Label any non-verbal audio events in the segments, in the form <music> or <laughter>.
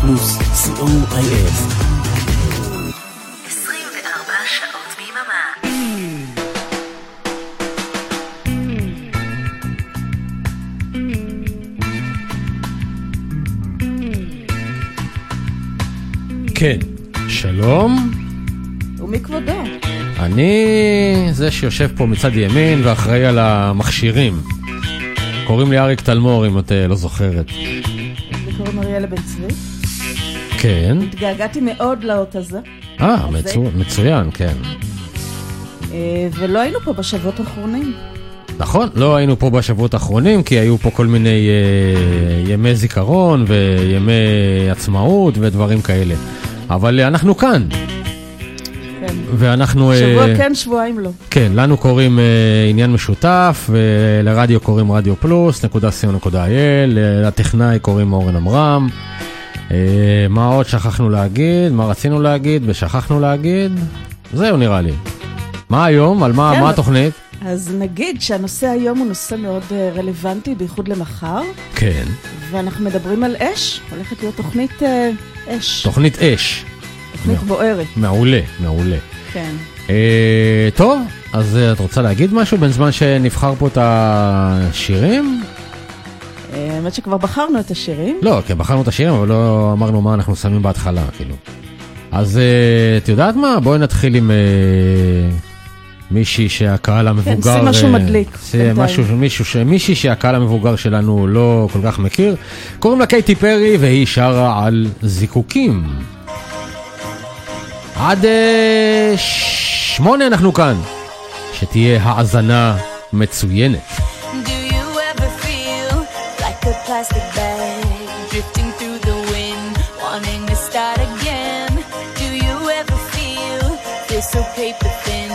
פלוס, co.il. 24 שעות ביממה. כן, שלום. ומי כבודו? אני זה שיושב פה מצד ימין ואחראי על המכשירים. קוראים לי אריק תלמור, אם את אה, לא זוכרת. לי קוראים אריאלה בן צבי. כן. התגעגעתי מאוד לאות הזה, אה, מצו... מצוין, כן. אה, ולא היינו פה בשבועות האחרונים. נכון, לא היינו פה בשבועות האחרונים, כי היו פה כל מיני אה, ימי זיכרון וימי עצמאות ודברים כאלה. אבל אה, אנחנו כאן, כן. ואנחנו... אה, שבוע כן, שבועיים לא. כן, לנו קוראים אה, עניין משותף, ולרדיו קוראים רדיו פלוס, נקודה co.il, לטכנאי קוראים אורן עמרם. אה, מה עוד שכחנו להגיד, מה רצינו להגיד ושכחנו להגיד? זהו נראה לי. מה היום? על מה, כן. מה התוכנית? אז נגיד שהנושא היום הוא נושא מאוד אה, רלוונטי, בייחוד למחר, כן, ואנחנו מדברים על אש, הולכת להיות תוכנית אה, אש, תוכנית אש. תוכנית בוערת, מעולה, מעולה. כן. אה, טוב, אז את רוצה להגיד משהו בין זמן שנבחר פה את השירים? האמת שכבר בחרנו את השירים. לא, כן, בחרנו את השירים, אבל לא אמרנו מה אנחנו שמים בהתחלה, כאילו. אז אה, את יודעת מה? בואי נתחיל עם אה, מישהי שהקהל המבוגר... שים משהו אה, מדליק, בינתיים. משהו, מישהו, מישהי שהקהל המבוגר שלנו לא כל כך מכיר. קוראים לה קייטי פרי, והיא שרה על זיקוקים. עד שמונה אנחנו כאן. שתהיה האזנה מצוינת. Plastic bag drifting through the wind, wanting to start again? Do you ever feel this so paper thin,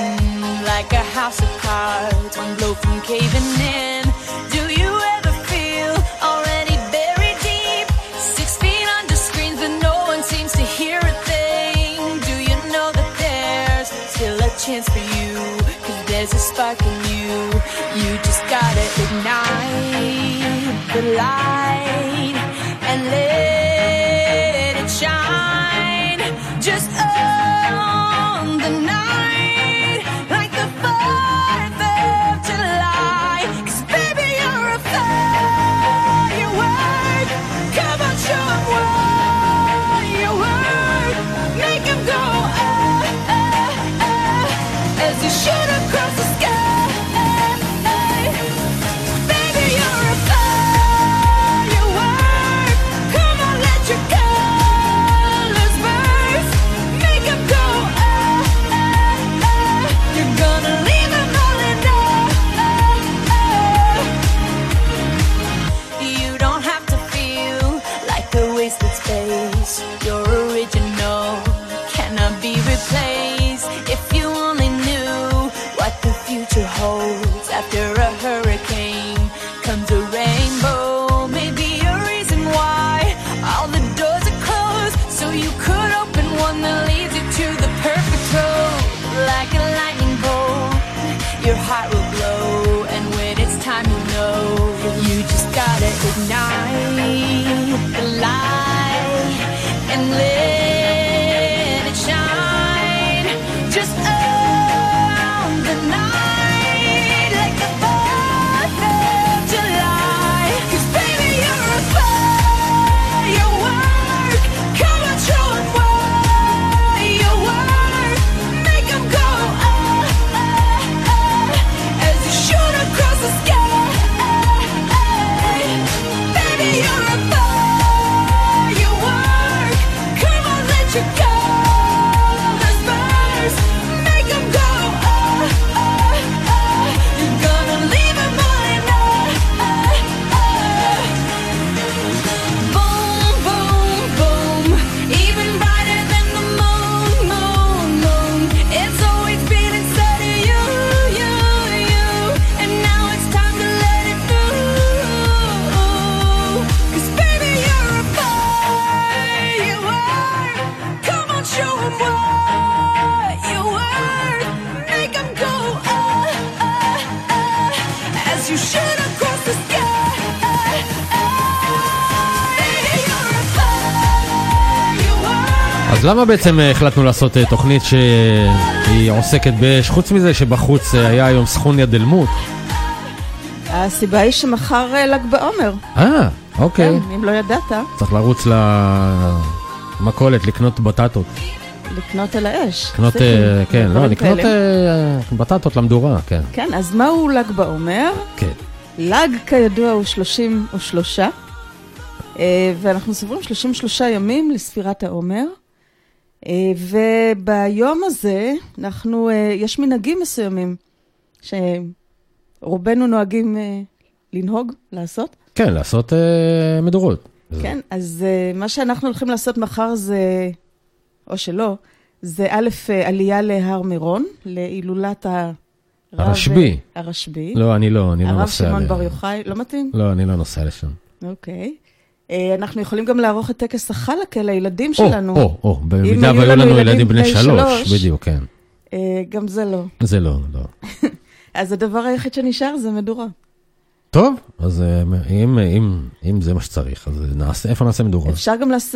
like a house of cards, one blow from caving in? Do you ever feel already buried deep, six feet under screens, but no one seems to hear a thing? Do you know that there's still a chance for you? Cause there's a spark in you. You just the light just gotta ignite the light למה בעצם אה, החלטנו לעשות אה, תוכנית שהיא עוסקת באש? חוץ מזה שבחוץ אה, היה היום סכוניה דלמות. הסיבה היא שמחר ל"ג בעומר. אה, אוקיי. כן, אם לא ידעת, צריך לרוץ למכולת לקנות בטטות. לקנות על האש. לקנות, כן, לא, לקנות בטטות למדורה, כן. כן, אז מהו ל"ג בעומר? כן. ל"ג כידוע הוא 33, אה, ואנחנו סופרים 33 ימים לספירת העומר. אה, וביום הזה אנחנו, אה, יש מנהגים מסוימים שרובנו נוהגים אה, לנהוג, לעשות. כן, לעשות מדורות. כן, אז מה שאנחנו הולכים לעשות מחר זה, או שלא, זה א', עלייה להר מירון, להילולת הרב... הרשב"י. הרשב"י. לא, אני לא, אני לא הרב נוסע. שמעון ל- בר יוחאי, לא מתאים? לא, אני לא נוסע לשם. אוקיי. אה, אנחנו יכולים גם לערוך את טקס החלקה לילדים או, שלנו. או, או, במידה היו והיו לנו ילדים בני שלוש. בדיוק, כן. אה, גם זה לא. זה לא, לא. <laughs> אז הדבר היחיד שנשאר זה מדורה. טוב, אז אה, אם, אם, אם זה מה שצריך, אז נעשה, איפה נעשה מדורה? אפשר גם לעש...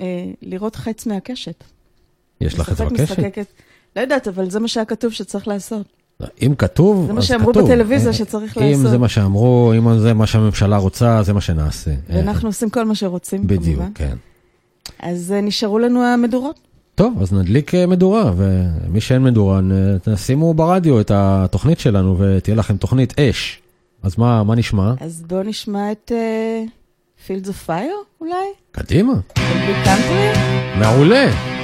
אה, לראות חץ מהקשת. יש לך את זה בקשת? לא יודעת, אבל זה מה שהיה כתוב שצריך לעשות. אם כתוב, אז זה כתוב. מה שאמרו בטלוויזיה אה, שצריך אם לעשות. זה מה שאמרו, אם זה מה שהממשלה רוצה, זה מה שנעשה. אה, ואנחנו עושים כל מה שרוצים, בדיוק, כמובן. כן. אז אה, נשארו לנו המדורות. טוב, אז נדליק אה, מדורה, ומי שאין מדורה, תשימו ברדיו את התוכנית שלנו, ותהיה לכם תוכנית אש. אז מה, מה נשמע? אז בואו נשמע את אה, Fields of Fire, אולי? קדימה. מעולה.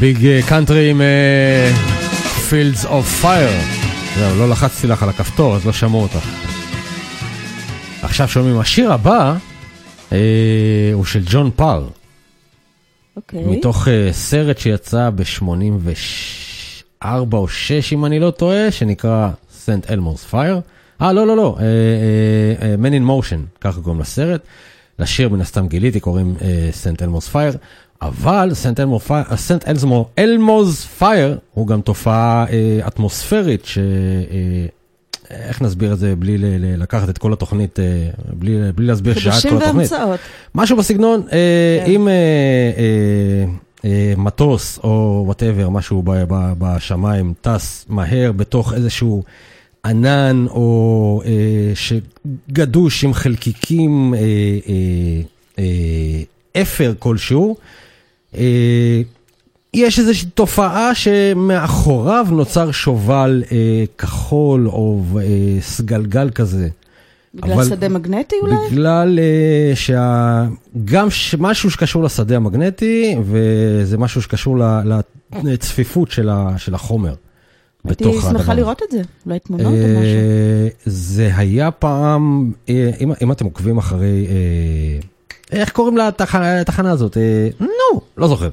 Big Country עם אה, Fields of Fire. זהו, לא לחצתי לך על הכפתור, אז לא שמעו אותך. עכשיו שומעים, השיר הבא אה, הוא של ג'ון פאר, אוקיי. מתוך אה, סרט שיצא ב-84 או 6, אם אני לא טועה, שנקרא St. Elmo's Fire. אה, לא, לא, לא, אה, אה, אה, Man in Motion, ככה קוראים לסרט. לשיר מן הסתם גיליתי, קוראים St. Elmo's Fire. אבל St. Fire, St. Elmo's Fire הוא גם תופעה אה, אטמוספרית, ש... אה, איך נסביר את זה בלי ל- ל- לקחת את כל התוכנית, אה, בלי, בלי להסביר שעה את כל התוכנית. והמצאות. משהו בסגנון, אה, כן. אם אה, אה, אה, מטוס או whatever, משהו ב- ב- בשמיים טס מהר בתוך איזשהו ענן או אה, שגדוש עם חלקיקים, אה, אה, אה, אפר כלשהו, יש איזושהי תופעה שמאחוריו נוצר שובל אה, כחול או אה, סגלגל כזה. בגלל אבל- שדה מגנטי אולי? בגלל uh, שה... גם ש... משהו שקשור לשדה המגנטי, וזה משהו שקשור ל... לצפיפות של, ה... של החומר. הייתי שמחה. לראות את זה, אולי תמונות או משהו. אה, זה היה פעם, אה, אם, אם אתם עוקבים אחרי, אה, איך קוראים לתחנה, הזאת? אה, נו, לא זוכר.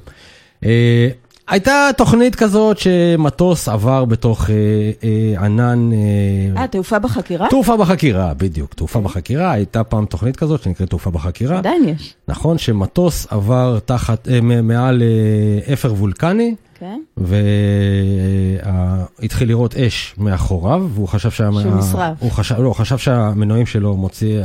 אה, הייתה תוכנית כזאת שמטוס עבר בתוך אה, אה, ענן... אה, אה, תעופה בחקירה? תעופה בחקירה, בדיוק, תעופה בחקירה, הייתה פעם תוכנית כזאת שנקראת תעופה בחקירה. עדיין יש. נכון שמטוס עבר תחת, אה, מעל אה, אפר וולקני, כן? והתחיל לראות אש מאחוריו, והוא חשב שה... שהוא נשרף. הוא חשב, לא, חשב שהמנועים שלו מוציא,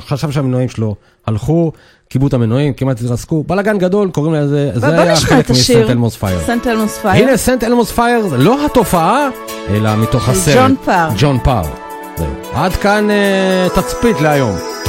חשב שהמנועים שלו הלכו, כיבו את המנועים, כמעט התרסקו, בלאגן גדול, קוראים לזה, זה היה חלק. מ St. Elmo's Fire. St. Elmo's Fire. הנה St. Elmo's Fire, זה לא התופעה, אלא מתוך הסרט. ג'ון פאר. ג'ון פאר. עד כאן אה, תצפית להיום.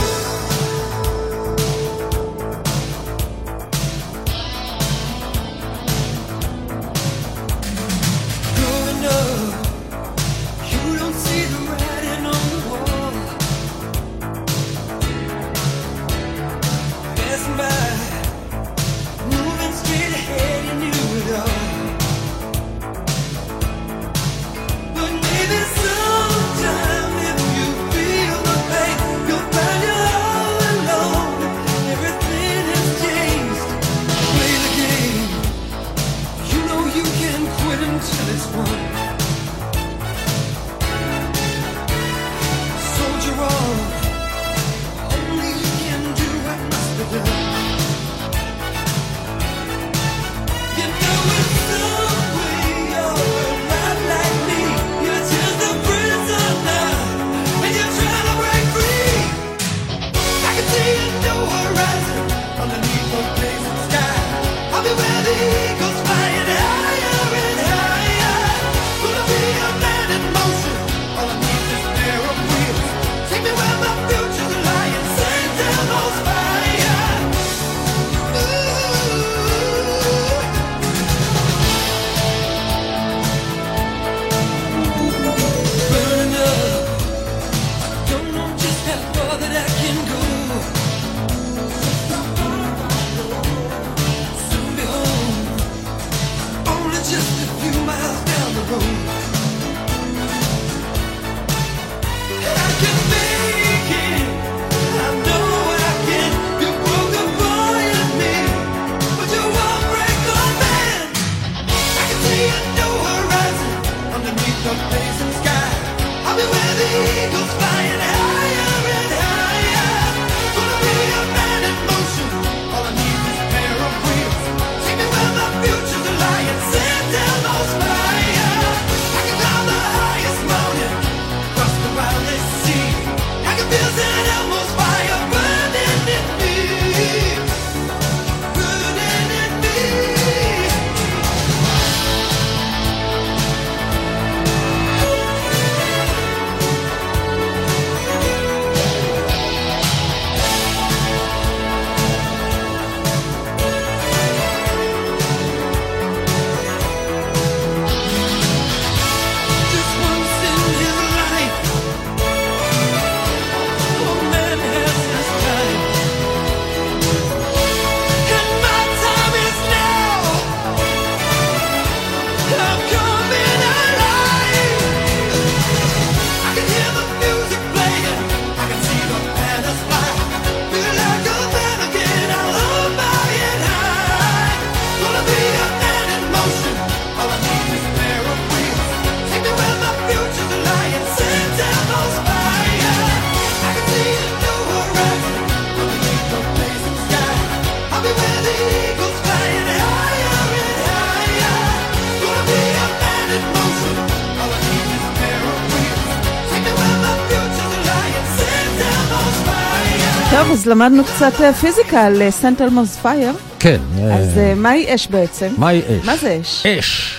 למדנו קצת אה, פיזיקה על סנט אלמוס פייר. כן. אז אה, מהי אש בעצם? מהי אש? מה זה אש? אש.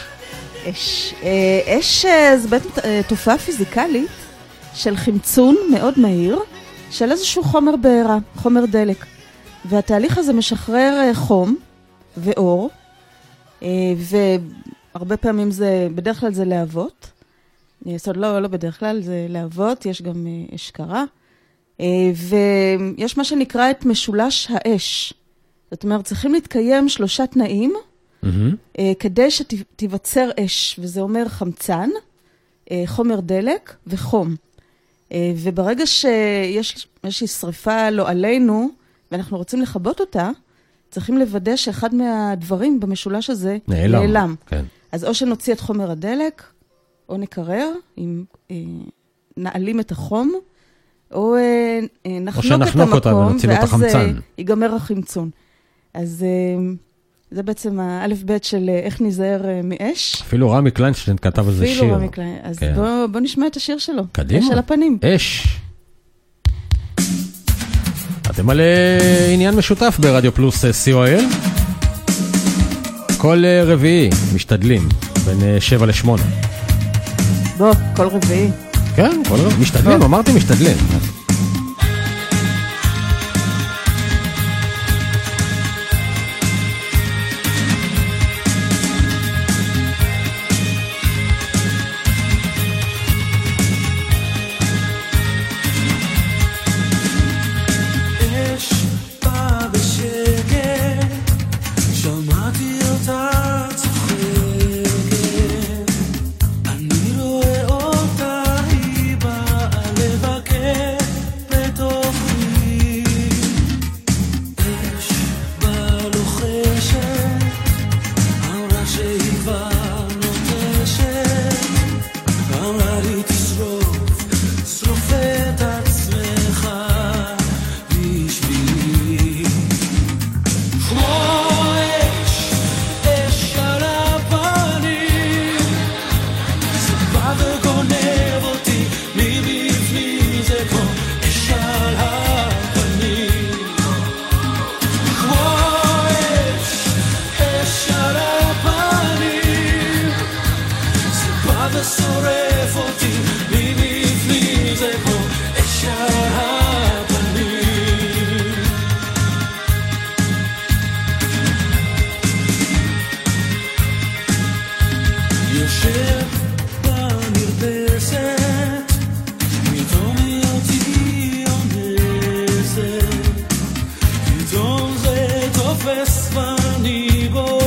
אש. אש זה בעצם תופעה פיזיקלית של חמצון מאוד מהיר של איזשהו חומר בעירה, חומר דלק. והתהליך הזה משחרר חום ואור, והרבה פעמים זה, בדרך כלל זה להבות. זאת אומרת, לא, לא בדרך כלל, זה להבות, יש גם אש קרה. אה, ויש מה שנקרא את משולש האש. זאת אומרת, צריכים להתקיים שלושה תנאים. אה, כדי שתיווצר אש, וזה אומר חמצן, אה, חומר דלק וחום. וברגע שיש איזושהי שריפה לא עלינו, ואנחנו רוצים לכבות אותה, צריכים לוודא שאחד מהדברים במשולש הזה נעלם. נעלם. כן. אז או שנוציא את חומר הדלק, או נקרר, אם אה, נעלים את החום, או אה, אה, נחנוק את שנחנוק אותה המקום, את ואז. אה, ייגמר החמצון. אז זה בעצם האלף-בית של איך ניזהר מאש. אפילו רמי קליינשטיין כתב על זה שיר. אפילו רמי קליין. אז כן. בוא, בוא נשמע את השיר שלו. קדימה. אש על הפנים. אש. אתם על עניין משותף ברדיו פלוס co.il? כל רביעי משתדלים, בין שבע לשמונה. בוא, כל רביעי. כן, כל רביעי. משתדלים. אמרתי משתדלים. פתאום זה תופס ואני בוער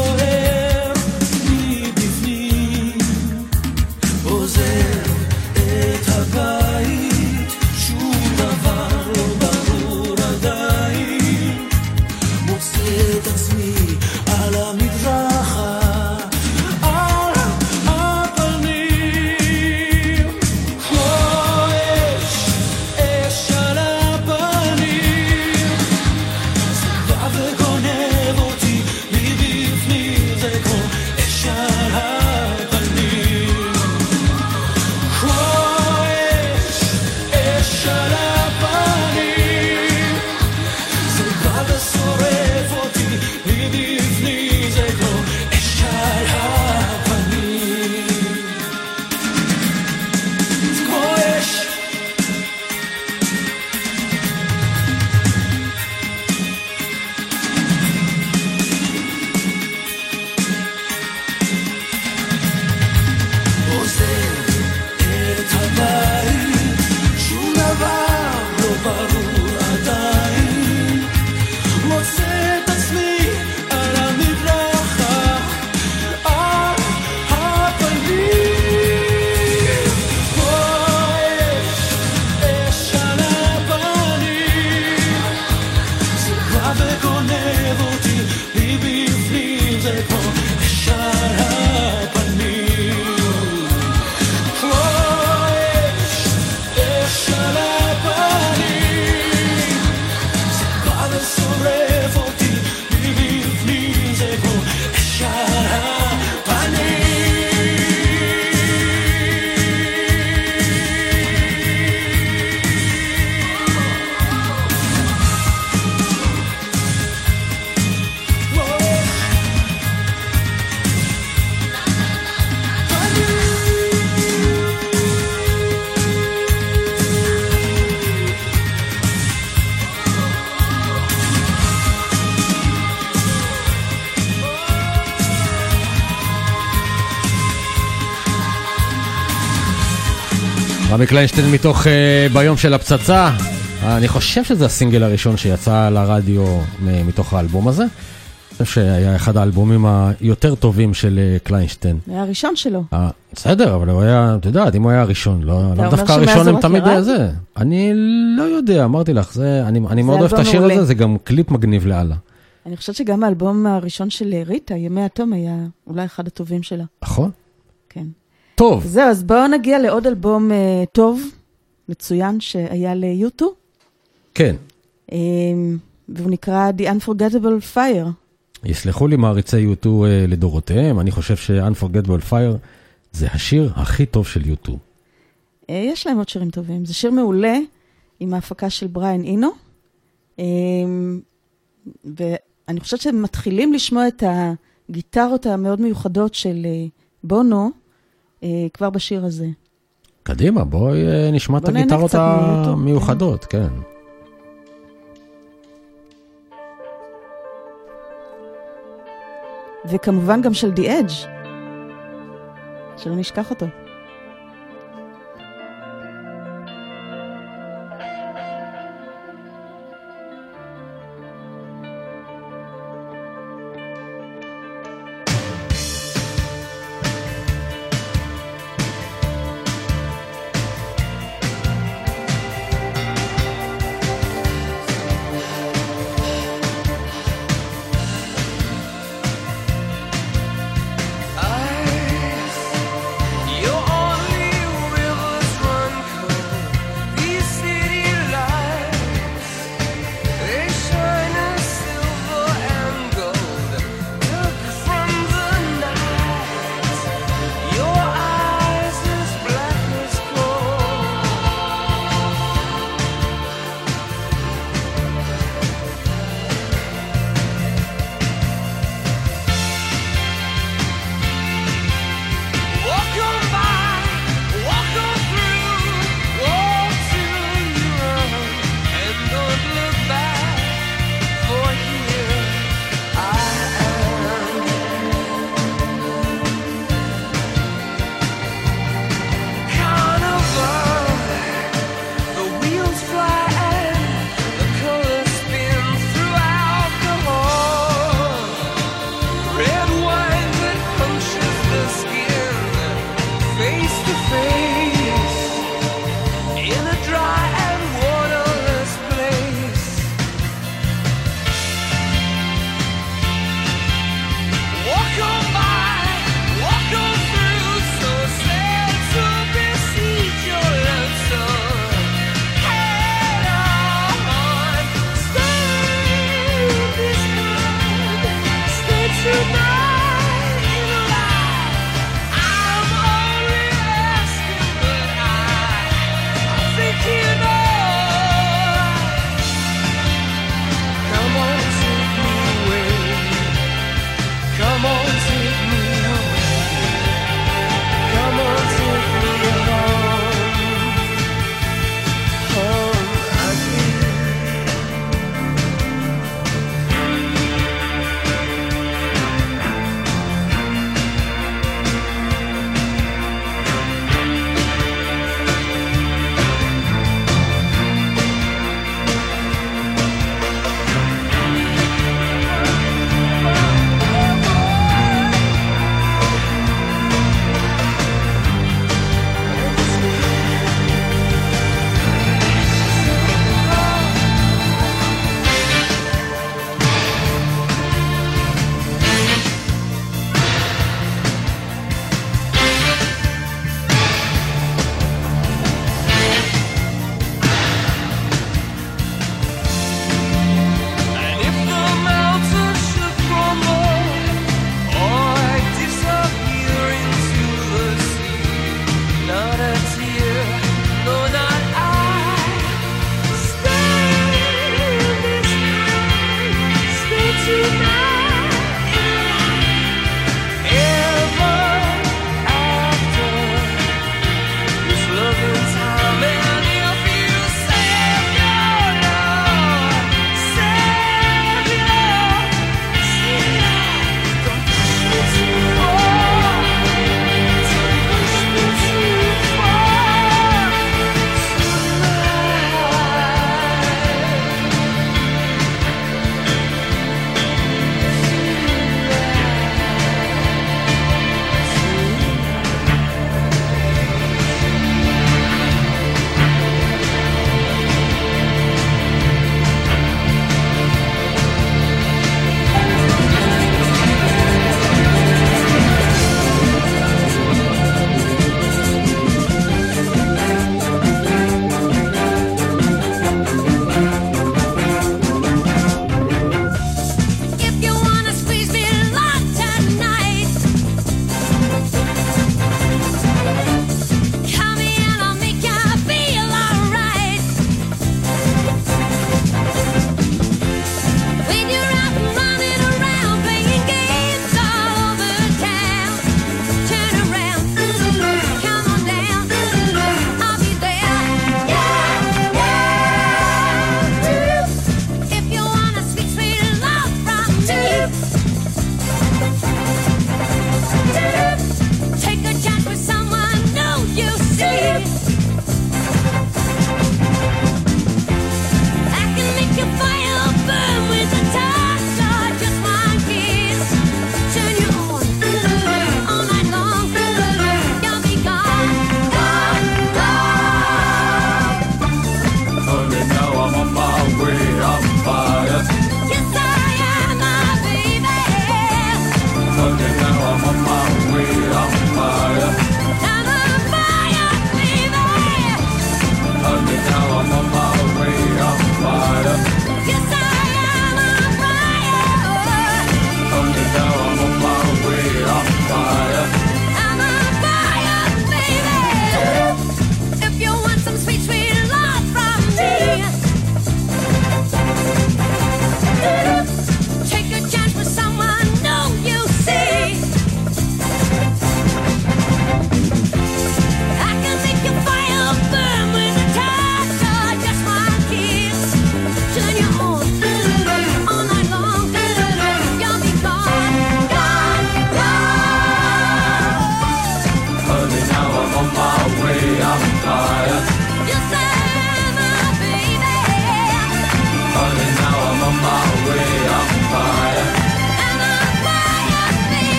רמי קליינשטיין מתוך אה, ביום של הפצצה. אני חושב שזה הסינגל הראשון שיצא לרדיו מתוך האלבום הזה. אני חושב שהיה אחד האלבומים היותר טובים של אה, קליינשטיין. היה הראשון שלו. אה, בסדר, אבל הוא היה, את יודעת, אם הוא היה הראשון, לא, לא דווקא הראשון הם תמיד ירד? זה. אני לא יודע, אמרתי לך, זה, אני, אני מאוד אוהב את השיר מעולה. הזה, זה גם קליפ מגניב לאללה. אני חושבת שגם האלבום הראשון של ריטה, ימי התום, היה אולי אחד הטובים שלה. נכון? טוב, זהו, אז בואו נגיע לעוד אלבום אה, טוב, מצוין, שהיה ליוטו, כן. אה, והוא נקרא The Unforgettable Fire. יסלחו לי מעריצי U2 אה, לדורותיהם, אני חושב ש-Unforgettable Fire זה השיר הכי טוב של U2. אה, יש להם עוד שירים טובים. זה שיר מעולה, עם ההפקה של בריין אינו. אה, ואני חושבת שהם מתחילים לשמוע את הגיטרות המאוד מיוחדות של אה, בונו כבר בשיר הזה. קדימה, בואי אה, נשמע את בוא נהנה הגיטרות קצת מ-U2, המיוחדות, כן. וכמובן גם של The Edge, שלא נשכח אותו.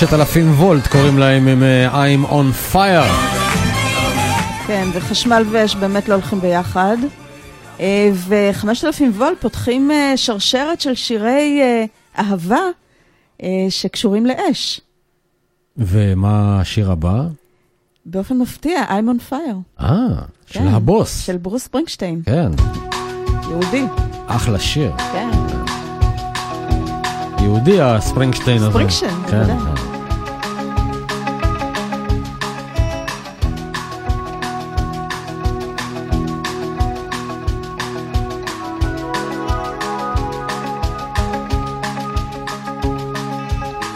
6,000 וולט קוראים להם עם אה, I'm on fire. כן, וחשמל ואש באמת לא הולכים ביחד. אה, ו-5000 וולט פותחים אה, שרשרת של שירי אהבה שקשורים לאש. ומה השיר הבא? באופן מפתיע, I'm on fire. אה, כן, של הבוס. של ברוס ברינקשטיין. כן. יהודי. אחלה שיר. כן. יהודי הספרינגשטיין הזה. ספרינגשטיין, כן, בוודאי. כן.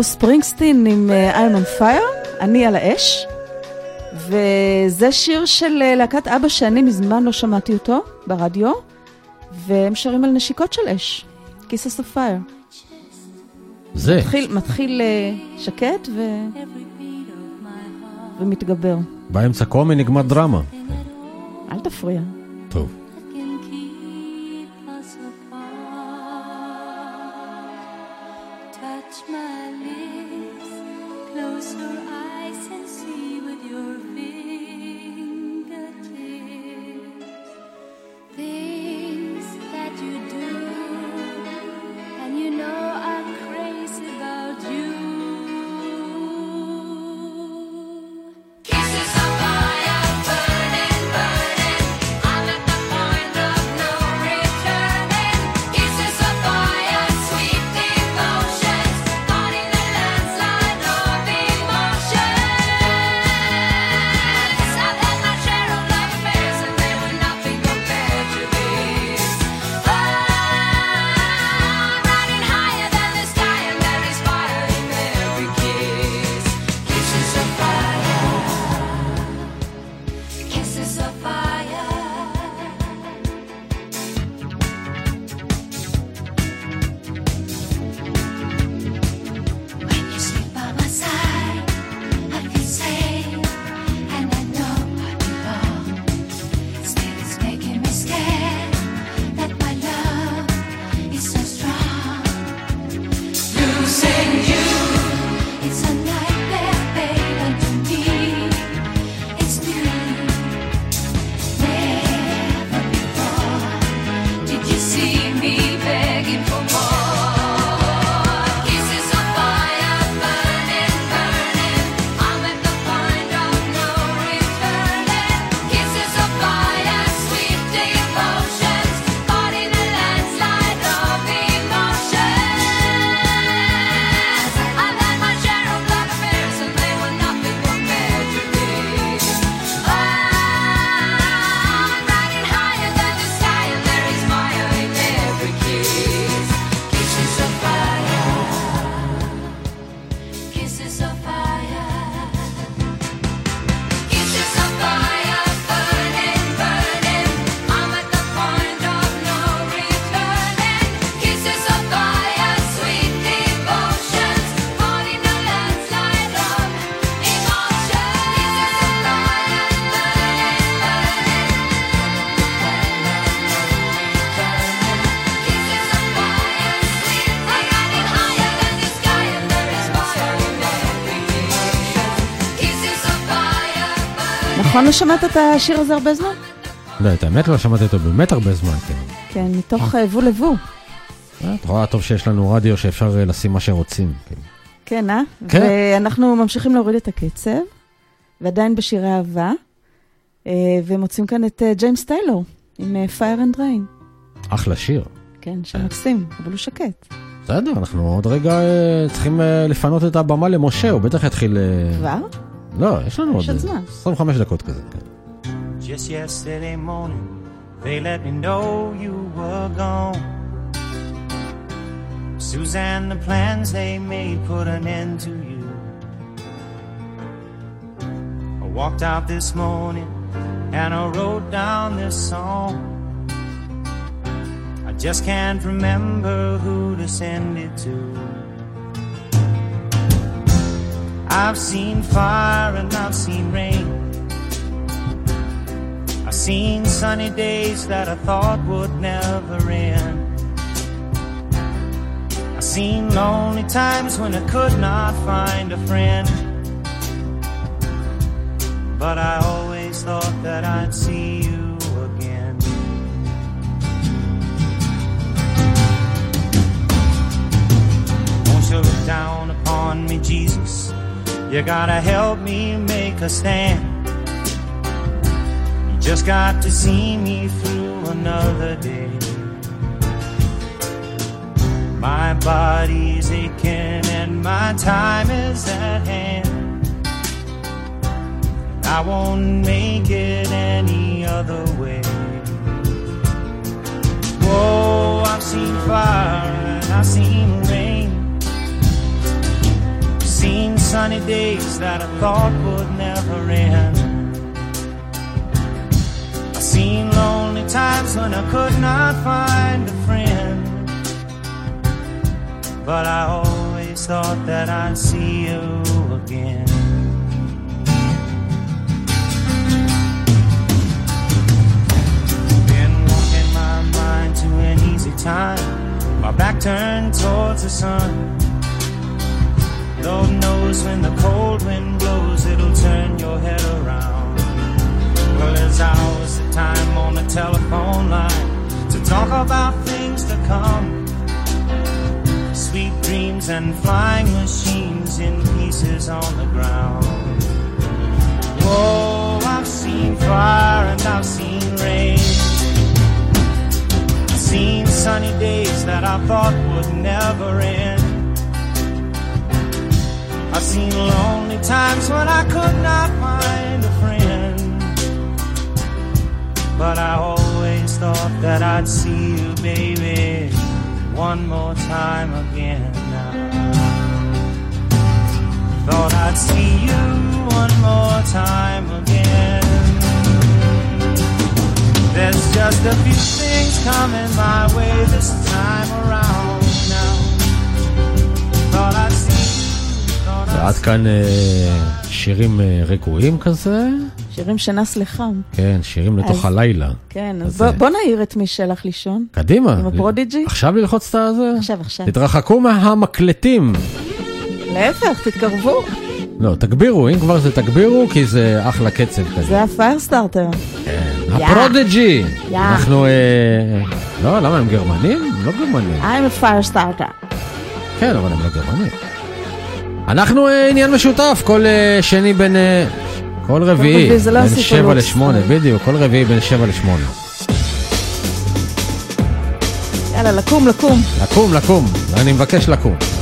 ברוס ספרינגסטין עם I'm on fire, אני על האש. וזה שיר של אה, להקת אבא שאני מזמן לא שמעתי אותו ברדיו, והם שרים על נשיקות של אש. Kisses of fire. זה. מתחיל, מתחיל אה, שקט ו... ומתגבר. באמצע קומי נגמר דרמה. אל תפריע. טוב. Touch my lips, close your eyes and see with your fingertips לא שמעת את השיר הזה הרבה זמן? לא, את האמת לא שמעתי אותו באמת הרבה זמן, כן. כן, מתוך אה, וו לבו. אה, את רואה טוב שיש לנו רדיו שאפשר אה, לשים מה שרוצים. כן. כן, אה? כן. ואנחנו ממשיכים להוריד את הקצב, ועדיין בשירי אהבה, אה, ומוצאים כאן את אה, ג'יימס טיילור, עם אה, Fire and Rain. אחלה שיר. כן, שיר מקסים, אבל הוא שקט. בסדר, אנחנו עוד רגע אה, צריכים אה, לפנות את הבמה למשה, הוא בטח יתחיל... אה, כבר? לא, יש לנו עוד עוד אה, זמן. 25 דקות כזה. כן. Just yesterday morning, they let me know you were gone. Suzanne, the plans they made put an end to you. I walked out this morning and I wrote down this song. I just can't remember who to send it to. I've seen fire and I've seen rain. I've seen sunny days that I thought would never end. I've seen lonely times when I could not find a friend. But I always thought that I'd see you again. Won't you look down upon me, Jesus? You gotta help me make a stand. You just got to see me through another day. My body's aching and my time is at hand. I won't make it any other way. Whoa, I've seen fire and I've seen sunny days that I thought would never end. I've seen lonely times when I could not find a friend. But I always thought that I'd see you again. Been walking my mind to an easy time. My back turned towards the sun. Lord knows when the cold wind blows, it'll turn your head around. Well, there's hours of time on the telephone line to talk about things to come. Sweet dreams and flying machines in pieces on the ground. Whoa, I've seen fire and I've seen rain. I've seen sunny days that I thought would never end. I've seen lonely times when I could not find a friend. But I always thought that I'd see you, baby, one more time again. Thought I'd see you one more time again. There's just a few things coming my way this time around ועד כאן אה, שירים אה, רגועים כזה. שירים שנס לחם. כן, שירים לתוך הלילה. כן, אז, בוא- אה, בוא נעיר את מי שהלך לישון. קדימה. עם הפרודיג'י? עכשיו ללחוץ את הזה? עכשיו, עכשיו. תתרחקו מהמקלטים. להפך, תתקרבו. לא, תגבירו, אם כבר זה תגבירו, כי זה אחלה קצב כזה. זה ה Firestarter. ה Prodigy! יא. אנחנו... אה, לא, למה הם גרמנים? הם לא גרמנים. I'm a firestarter. כן, אבל הם לא גרמנים. אנחנו אה, עניין משותף, כל אה, שני בין... אה, כל רביעי, לא בין הסיפור שבע לוקס. לשמונה, בדיוק, כל רביעי בין שבע לשמונה. יאללה, לקום, לקום. לקום, לקום, אני מבקש לקום.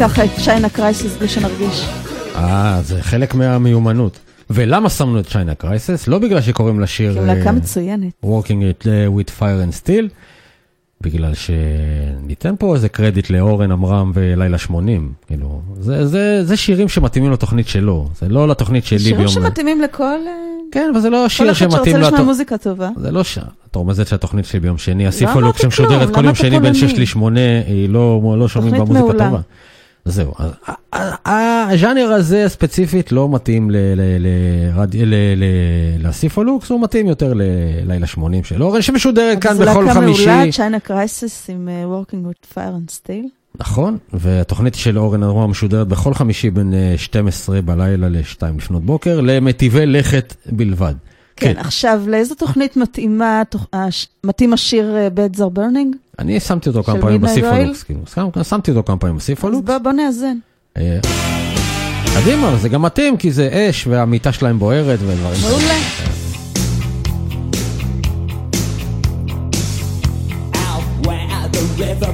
ככה את צ'יינה קרייסיס בלי שנרגיש? אה, זה חלק מהמיומנות. ולמה שמנו את צ'יינה קרייסס? לא בגלל שקוראים לשיר כי להקה אה, מצוינת. Working it uh, with Fire and Steel, בגלל שניתן פה איזה קרדיט לאורן עמרם ולילה 80. כאילו, זה, זה, זה שירים שמתאימים לתוכנית שלו, זה לא לתוכנית שלי שירים ביום... שמתאימים לכל אה, כן, אבל זה לא כל שיר אחד שרוצה שמתאים לשמוע. מוזיקה טובה. זה לא ש... את רומזת שהתוכנית שלי ביום שני, הסיפולוק שמשודרת כל יום שני בין פולני? 6 ל-8, היא לא, לא שומעים בה תוכנית מוזיקה. טובה. זהו, הז'אנר הזה ספציפית לא מתאים לסיפולוקס, הוא מתאים יותר ללילה 80 של אורן, שמשודרת כאן זו בכל להקה חמישי. מעולה, צ'יינה קרייסיס עם אה, Working with Fire and Steel. נכון, והתוכנית של אורן ארמה משודרת בכל חמישי בין אה, 12 בלילה ל-2 לפנות בוקר, למטיבי לכת בלבד. כן, עכשיו, לאיזו תוכנית מתאימה, תוכ- הש- מתאים השיר אה, Beds are Burning? אני שמתי אותו כמה פעמים בסיפולוקס, כאילו, שם- שמתי אותו כמה פעמים אז בסיפולוקס. בוא בוא נאזן. אה, קדימה, זה גם מתאים, כי זה אש והמיטה שלהם בוערת ודברים כאלה. מעולה. The river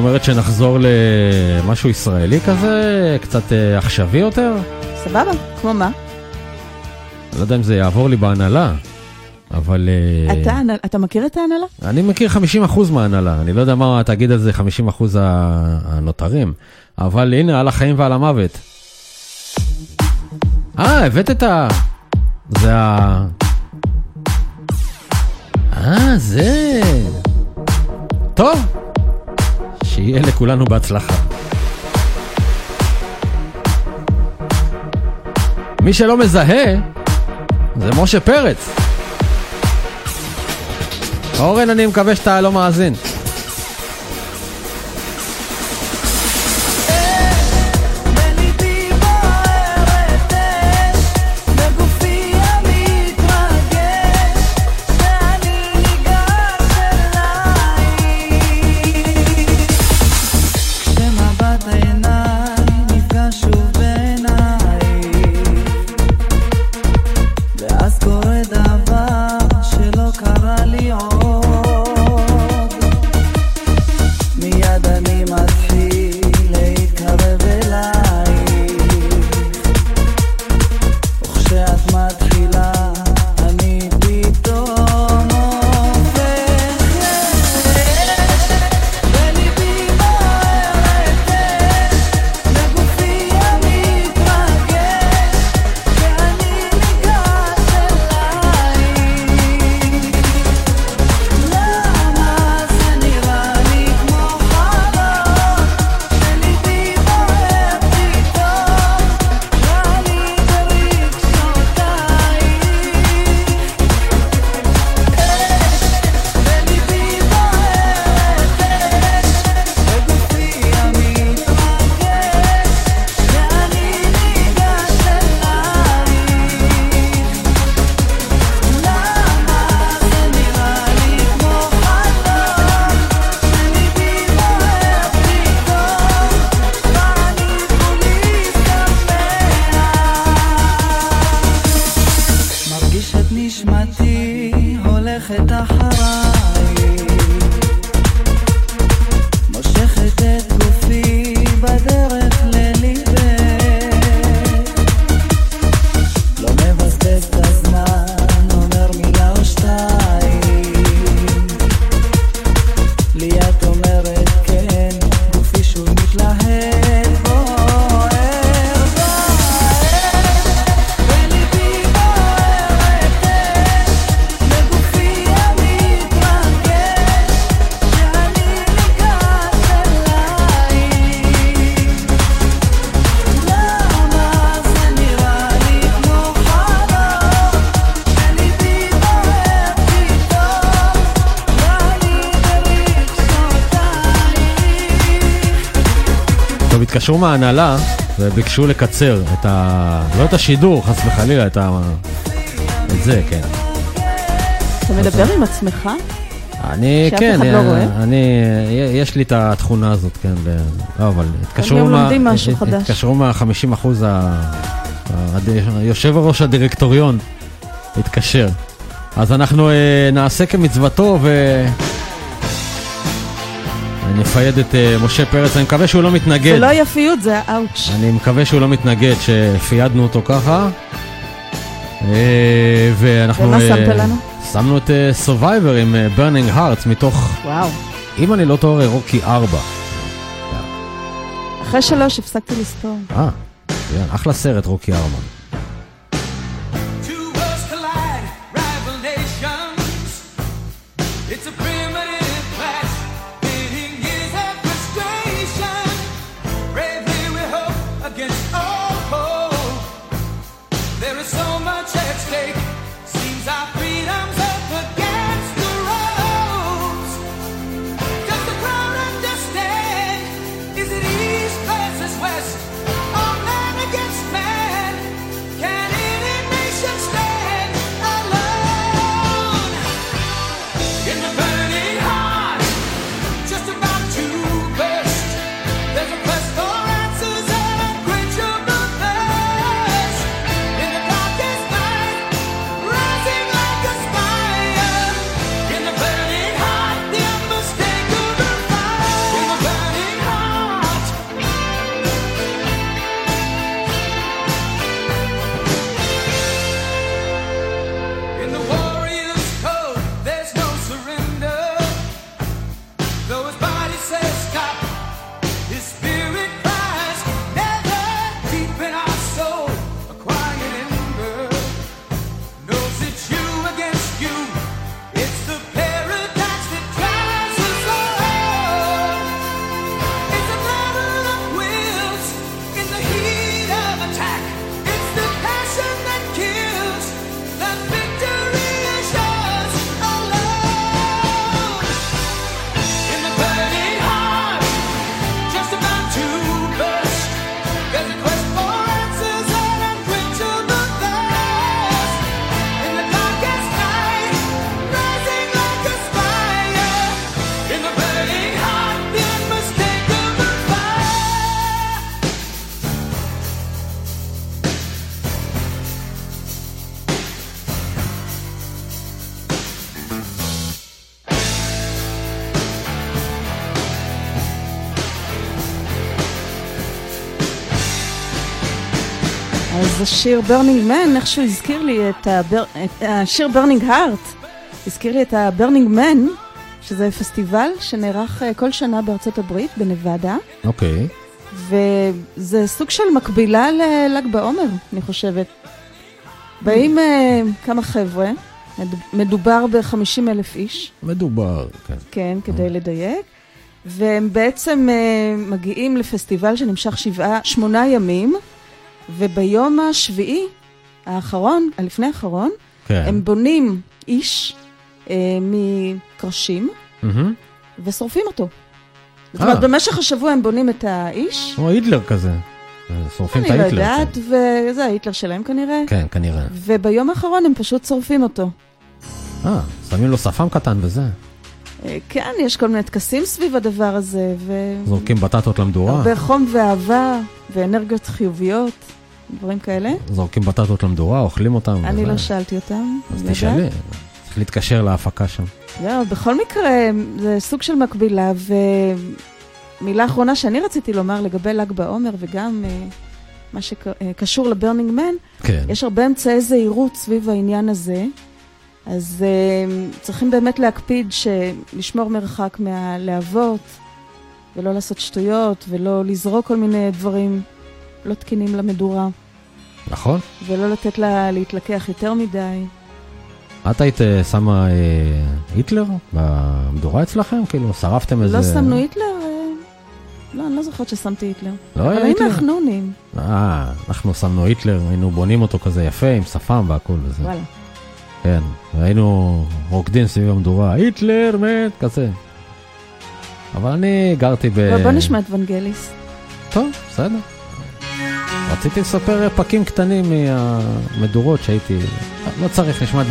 אומרת שנחזור למשהו ישראלי כזה? קצת אה, עכשווי יותר? סבבה, כמו מה? לא יודע אם זה יעבור לי בהנהלה, אבל... אה, אתה, אתה מכיר את ההנהלה? אני מכיר 50% מההנהלה, אני לא יודע מה תגיד על זה 50% ה- הנותרים, אבל הנה, על החיים ועל המוות. אה, הבאת את ה... זה ה... אה, זה... טוב, שיהיה לכולנו בהצלחה. מי שלא מזהה, זה משה פרץ. אורן, אני מקווה שאתה לא מאזין. התקשרו מההנהלה וביקשו לקצר את ה... לא את השידור, חס וחלילה, את ה... את זה, כן. אתה מדבר עם עצמך? אני, כן, לא אה? אני, יש לי את התכונה הזאת, כן. לא, אבל התקשרו מה... לומדים משהו הת- חדש. התקשרו מה-50 אחוז, ה... יושב ראש הדירקטוריון התקשר. אז אנחנו אה, נעשה כמצוותו ו... נפייד את אה, משה פרץ, אני מקווה שהוא לא מתנגד. זה לא יפיות, זה האאוץ'. אני מקווה שהוא לא מתנגד שפיידנו אותו ככה. אה, ואנחנו... ומה אה, שמת לנו? שמנו את Survivor עם Burning Heart מתוך, וואו. אם אני לא טועה, רוקי 4. אחרי שלוש הפסקתי לספור. אה, אחלה סרט רוקי 4. אז השיר Burning Man, איכשהו הזכיר לי את, הבר... השיר Burning Heart, הזכיר לי את ה Burning Man, שזה פסטיבל שנערך אה, כל שנה בארצות הברית, בנבדה, אוקיי. וזה סוג של מקבילה לל"ג בעומר, אני חושבת. באים אה, כמה חבר'ה, מד- מדובר ב-50 אלף איש, מדובר, כן. כן, כדי לדייק, והם בעצם אה, מגיעים לפסטיבל שנמשך שבעה, שמונה ימים, וביום השביעי, האחרון, הלפני האחרון, כן. הם בונים איש אה, מקרשים מהמם. ושורפים אותו. זאת אה. אומרת, במשך השבוע הם בונים את האיש, כמו היטלר כזה. שורפים את אני לא ההיטלר. יודעת. וזה ההיטלר שלהם כנראה, כן, כנראה. וביום האחרון הם פשוט שורפים אותו. אה, שמים לו שפם קטן וזה. אה, כן, יש כל מיני טקסים סביב הדבר הזה, זורקים בטטות למדורה. והרבה חום ואהבה, ואנרגיות חיוביות, דברים כאלה. זורקים בטטות למדורה, אוכלים אותם. אני וזה. לא שאלתי אותם. אז אני תשאלי. צריך להתקשר להפקה שם. זהו, בכל מקרה, זה סוג של מקבילה, ומילה אחרונה שאני רציתי לומר לגבי ל"ג בעומר, וגם אה, מה שקשור ל Burning Man, כן. יש הרבה אמצעי זהירות סביב העניין הזה, אז אה, צריכים באמת להקפיד לשמור מרחק מהלהבות, ולא לעשות שטויות, ולא לזרוק כל מיני דברים לא תקינים למדורה, נכון? ולא לתת לה להתלקח יותר מדי. את היית אה, שמה אה, היטלר במדורה אצלכם? כאילו, שרפתם איזה... לא שמנו היטלר? אה, לא, אני לא זוכרת ששמתי היטלר. לא אבל היה היינו היטלר? חנונים. אה, אנחנו שמנו היטלר, היינו בונים אותו כזה יפה, עם שפם והכל וזה. וואלה. כן, והיינו רוקדים סביב המדורה, היטלר מת, כזה. אבל אני גרתי ב... אבל בוא נשמע את ונגליס. טוב, בסדר. רציתי לספר פרקים קטנים מהמדורות שהייתי... לא צריך, נשמע את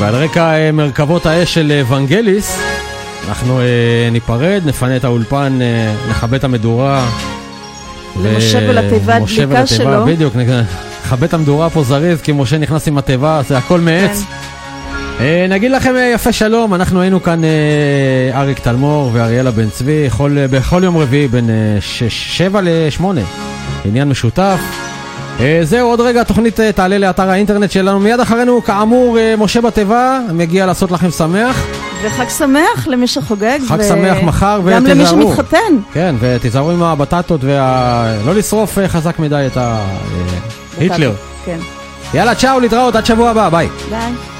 ועל רקע אה, מרכבות האש של אה, ונגליס, אנחנו אה, ניפרד, נפנה את האולפן, נכבה את המדורה. למשה ו- ולתיבה, שלו. בדיוק, נכבה את המדורה פה זריז, כי משה נכנס עם התיבה, זה הכל מעץ. כן. נגיד לכם יפה שלום, אנחנו היינו כאן אריק תלמור ואריאלה בן צבי, כל, אה, בכל יום רביעי בין אה, שש- שבע לשמונה, עניין משותף. אה, זהו, עוד רגע התוכנית אה, תעלה לאתר האינטרנט שלנו, מיד אחרינו כאמור אה, משה בתיבה, מגיע לעשות לכם שמח. וחג שמח למי שחוגג. חג ו- שמח מחר, גם למי ותיזהרו. שמתחתן. כן, ותיזהרו עם הבטטות וה... לא לשרוף חזק מדי את ה... היטלר. כן. יאללה, צ'או, להתראות, עד שבוע הבא, ביי. ביי.